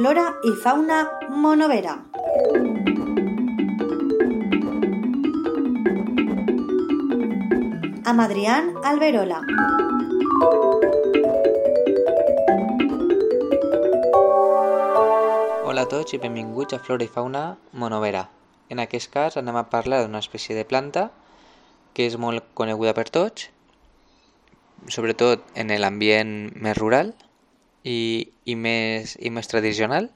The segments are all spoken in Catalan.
flora i fauna monovera. Amb Adrián Alberola. Hola a tots i benvinguts a Flora i Fauna Monovera. En aquest cas anem a parlar d'una espècie de planta que és molt coneguda per tots, sobretot en l'ambient més rural i, i, més, i més tradicional,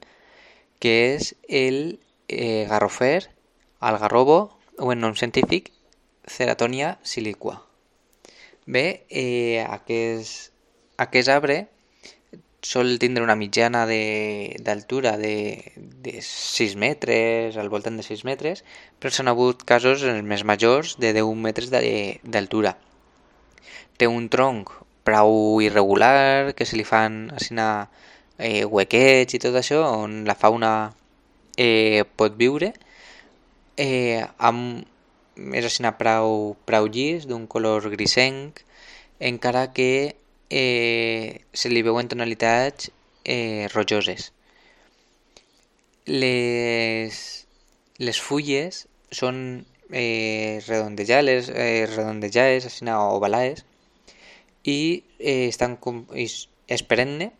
que és el eh, garrofer, algarrobo, o en nom científic, Ceratonia siliqua. Bé, eh, aquest, aquest arbre sol tindre una mitjana d'altura de, de, de 6 metres, al voltant de 6 metres, però s'han hagut casos més majors de 10 metres d'altura. Té un tronc prou irregular, que se li fan aixina, eh, huequets i tot això, on la fauna eh, pot viure, eh, amb, és aixina prou, prou llis, d'un color grisenc, encara que eh, se li veuen tonalitats eh, rojoses. Les, les fulles són eh, redondejades, eh, redondejades, així ovalades, i eh, estan com, és, és perenne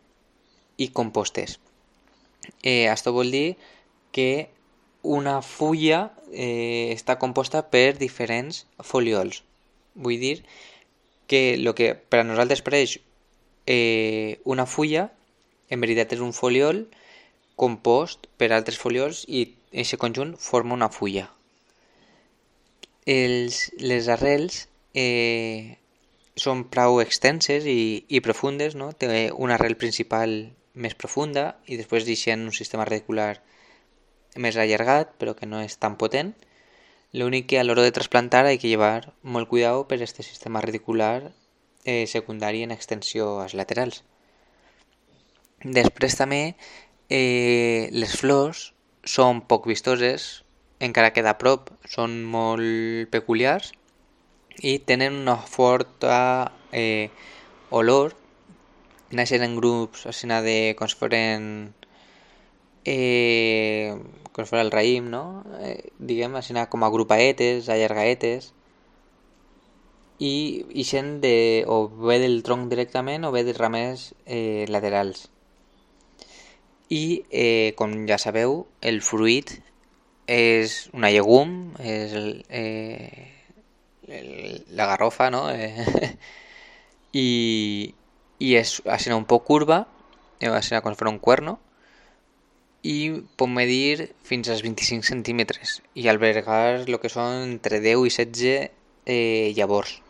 i compostes. Eh, això vol dir que una fulla eh, està composta per diferents foliols. Vull dir que el que per a nosaltres pareix eh, una fulla, en veritat és un foliol compost per altres foliols i aquest conjunt forma una fulla. Els, les arrels eh, són prou extenses i, i profundes, no? té una arrel principal més profunda i després deixen un sistema radicular més allargat però que no és tan potent L'únic que a l'hora de trasplantar hay que llevar molt cuidado per este sistema radicular eh, secundari en extensió als laterals. Després també eh, les flors són poc vistoses, encara que de prop són molt peculiars i tenen una forta eh, olor, naixen en grups així de com si foren eh, com si fos el raïm, no? Eh, diguem, així com a grupaetes, allargaetes, i ixen de, o bé del tronc directament o bé dels ramers eh, laterals. I, eh, com ja sabeu, el fruit és una llegum, és el, eh, el, la garrofa, no? Eh, i, i és així un poc curva, eh, així com si fos un cuerno, i pot medir fins als 25 centímetres i albergar el que són entre 10 i 16 eh, llavors.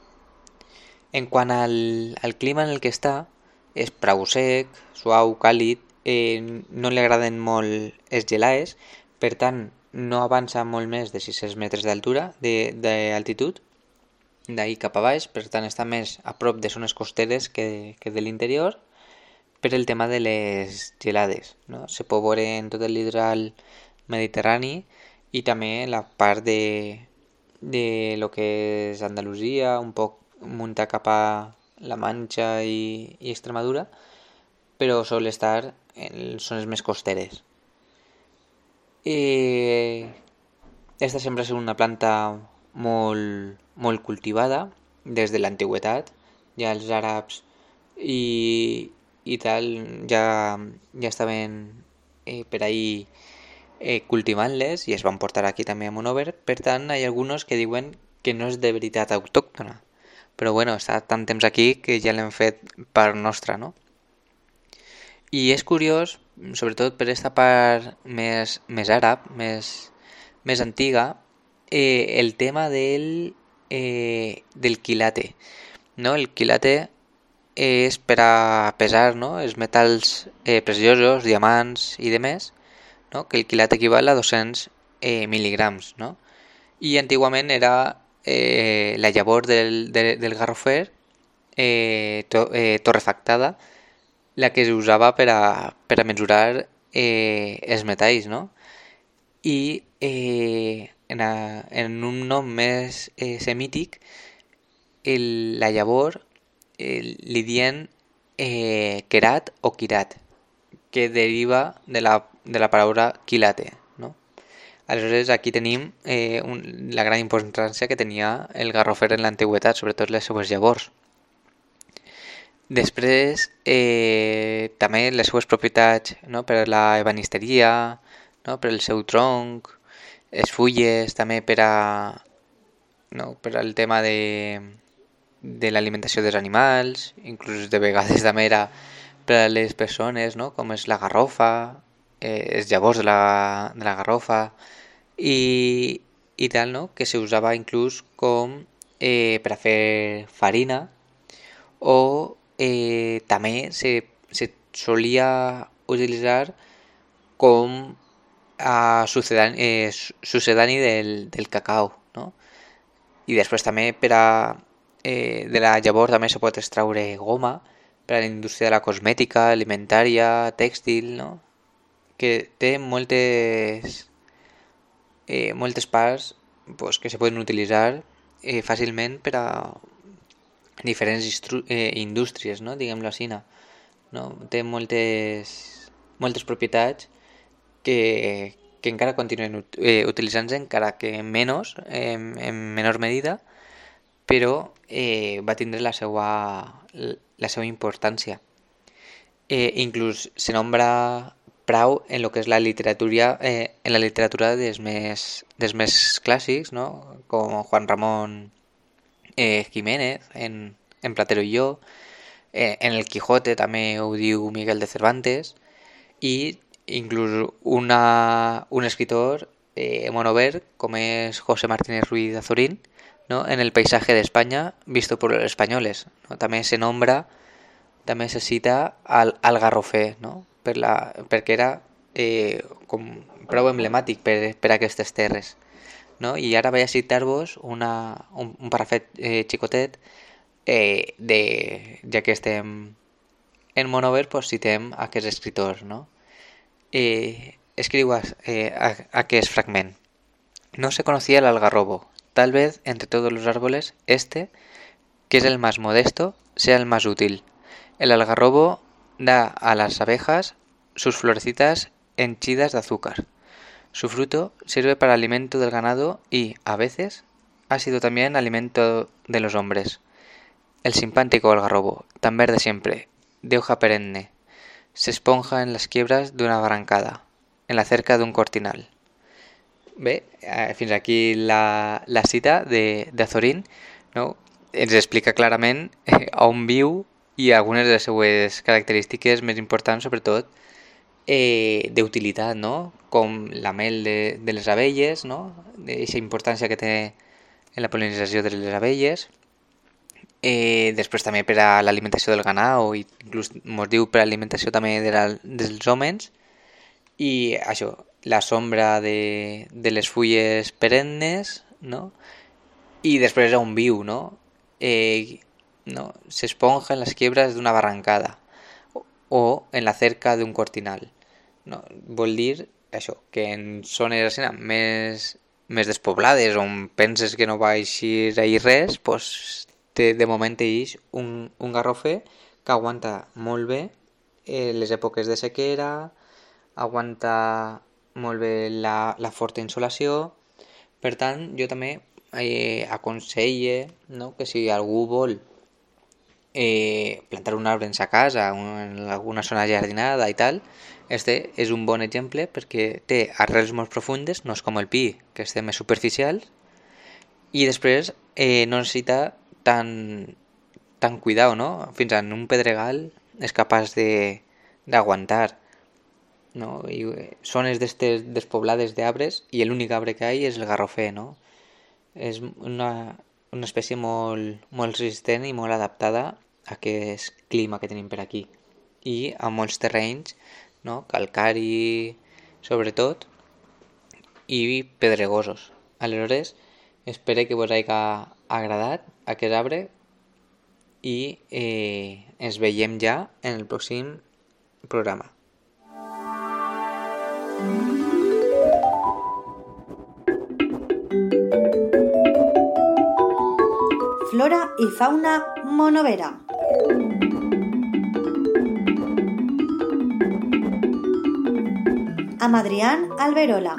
En quant al, al clima en el que està, és prou sec, suau, càlid, eh, no li agraden molt els gelaes, per tant no avança molt més de 600 metres d'altura d'altitud, d'ahir cap a baix, per tant està més a prop de zones costeres que, que de l'interior, per el tema de les gelades. No? Se pot veure en tot el litoral mediterrani i també la part de, de lo que és Andalusia, un poc muntar cap a la Manxa i, i Extremadura, però sol estar en zones més costeres. Eh, esta sempre ha una planta molt, molt cultivada des de l'antiguitat. Ja els àrabs i, i tal ja, ja estaven eh, per ahí eh, cultivant-les i es van portar aquí també a Monover, per tant hi ha alguns que diuen que no és de veritat autòctona, però bueno, està tant temps aquí que ja l'hem fet per nostra, no? I és curiós, sobretot per aquesta part més, més àrab, més, més antiga, eh, el tema del, eh, del quilate. No? El quilate és per a pesar no? els metalls eh, preciosos, diamants i demés, no? que el quilat equival a 200 eh, mil·ligrams. No? I antigament era eh, la llavor del, de, del garrofer eh, to, eh, torrefactada la que s'usava per, a, per a mesurar eh, els metalls. No? I eh, en, a, en un nom més eh, semític, el, la llavor eh, li dient eh, Kerat o Kirat, que deriva de la, de la paraula quilate, no? Aleshores, aquí tenim eh, un, la gran importància que tenia el garrofer en l'antiguitat, sobretot les seues llavors. Després, eh, també les seues propietats no? per a la ebanisteria, no? per al seu tronc, les fulles, també per a no? per al tema de, de l'alimentació dels animals, inclús de vegades també era per a les persones, no? com és la garrofa, eh, els llavors de la, de la garrofa i, i tal, no? que se usava inclús com eh, per a fer farina o eh, també se, se solia utilitzar com a sucedani, eh, sucedani del, del cacau, no? I després també per a, eh, de la llavor també se pot extraure goma per a la indústria de la cosmètica, alimentària, tèxtil, no? Que té moltes, eh, moltes parts pues, que se poden utilitzar eh, fàcilment per a diferents eh, indústries, no? diguem-lo així. No? Té moltes, moltes propietats que, que encara continuen eh, utilitzant-se, encara que menys, en, en menor medida, però eh, va tindre la seva, la seva importància. Eh, inclús se nombra prou en lo que és la literatura, eh, en la literatura dels més, dels més clàssics, no? com Juan Ramon eh, Jiménez en, en Platero i jo, eh, en el Quijote també ho diu Miguel de Cervantes, i inclús una, un escritor eh, monover com és José Martínez Ruiz Azorín, ¿no? en el paisaje de España visto por los españoles. També se nombra, també se cita al, al garrofer, no? per la, perquè era eh, com prou emblemàtic per, per aquestes terres. No? I ara vaig a citar-vos un, un parafet eh, xicotet eh, de, ja que estem en Monover, pues citem aquest escritor. No? Eh, escriu eh, aquest fragment. No se conocía el algarrobo. Tal vez entre todos los árboles, este, que es el más modesto, sea el más útil. El algarrobo da a las abejas sus florecitas henchidas de azúcar. Su fruto sirve para alimento del ganado y, a veces, ha sido también alimento de los hombres. El simpático algarrobo, tan verde siempre, de hoja perenne, se esponja en las quiebras de una barrancada, en la cerca de un cortinal. Bé, eh, fins aquí la, la cita de, de Azorín, no? ens explica clarament eh, on viu i algunes de les seues característiques més importants, sobretot, eh, d'utilitat, no? com la mel de, de les abelles, no? importància que té en la polinització de les abelles, eh, després també per a l'alimentació del ganau, i inclús ens diu per a l'alimentació també de la, dels homes, i això, la sombra de, de les fulles perennes, no? i després on viu, no? Eh, no? s'esponja en les quiebres d'una barrancada o en la cerca d'un cortinal. No? Vol dir això, que en zones així, més, més despoblades on penses que no va eixir ahir res, pues, té, de moment eix un, un garrofer que aguanta molt bé eh, les èpoques de sequera, aguanta molt bé la, la forta insolació, per tant, jo també eh, aconselle no? que si algú vol eh, plantar un arbre en sa casa, en alguna zona jardinada i tal, este és un bon exemple perquè té arrels molt profundes, no és com el pi, que és més superficial, i després eh, no necessita tan, tan cuidado, no? Fins en un pedregal és capaç d'aguantar. No? I zones d'estes despoblades d'arbres i l'únic arbre que hi és el garrofer, no? És una, una espècie molt, molt resistent i molt adaptada a aquest clima que tenim per aquí. I a molts terrenys no? calcari sobretot i pedregosos. Aleshores, espero que vos hagi agradat aquest arbre i eh, ens veiem ja en el pròxim programa. Flora y fauna monovera. amb Adrián Alberola.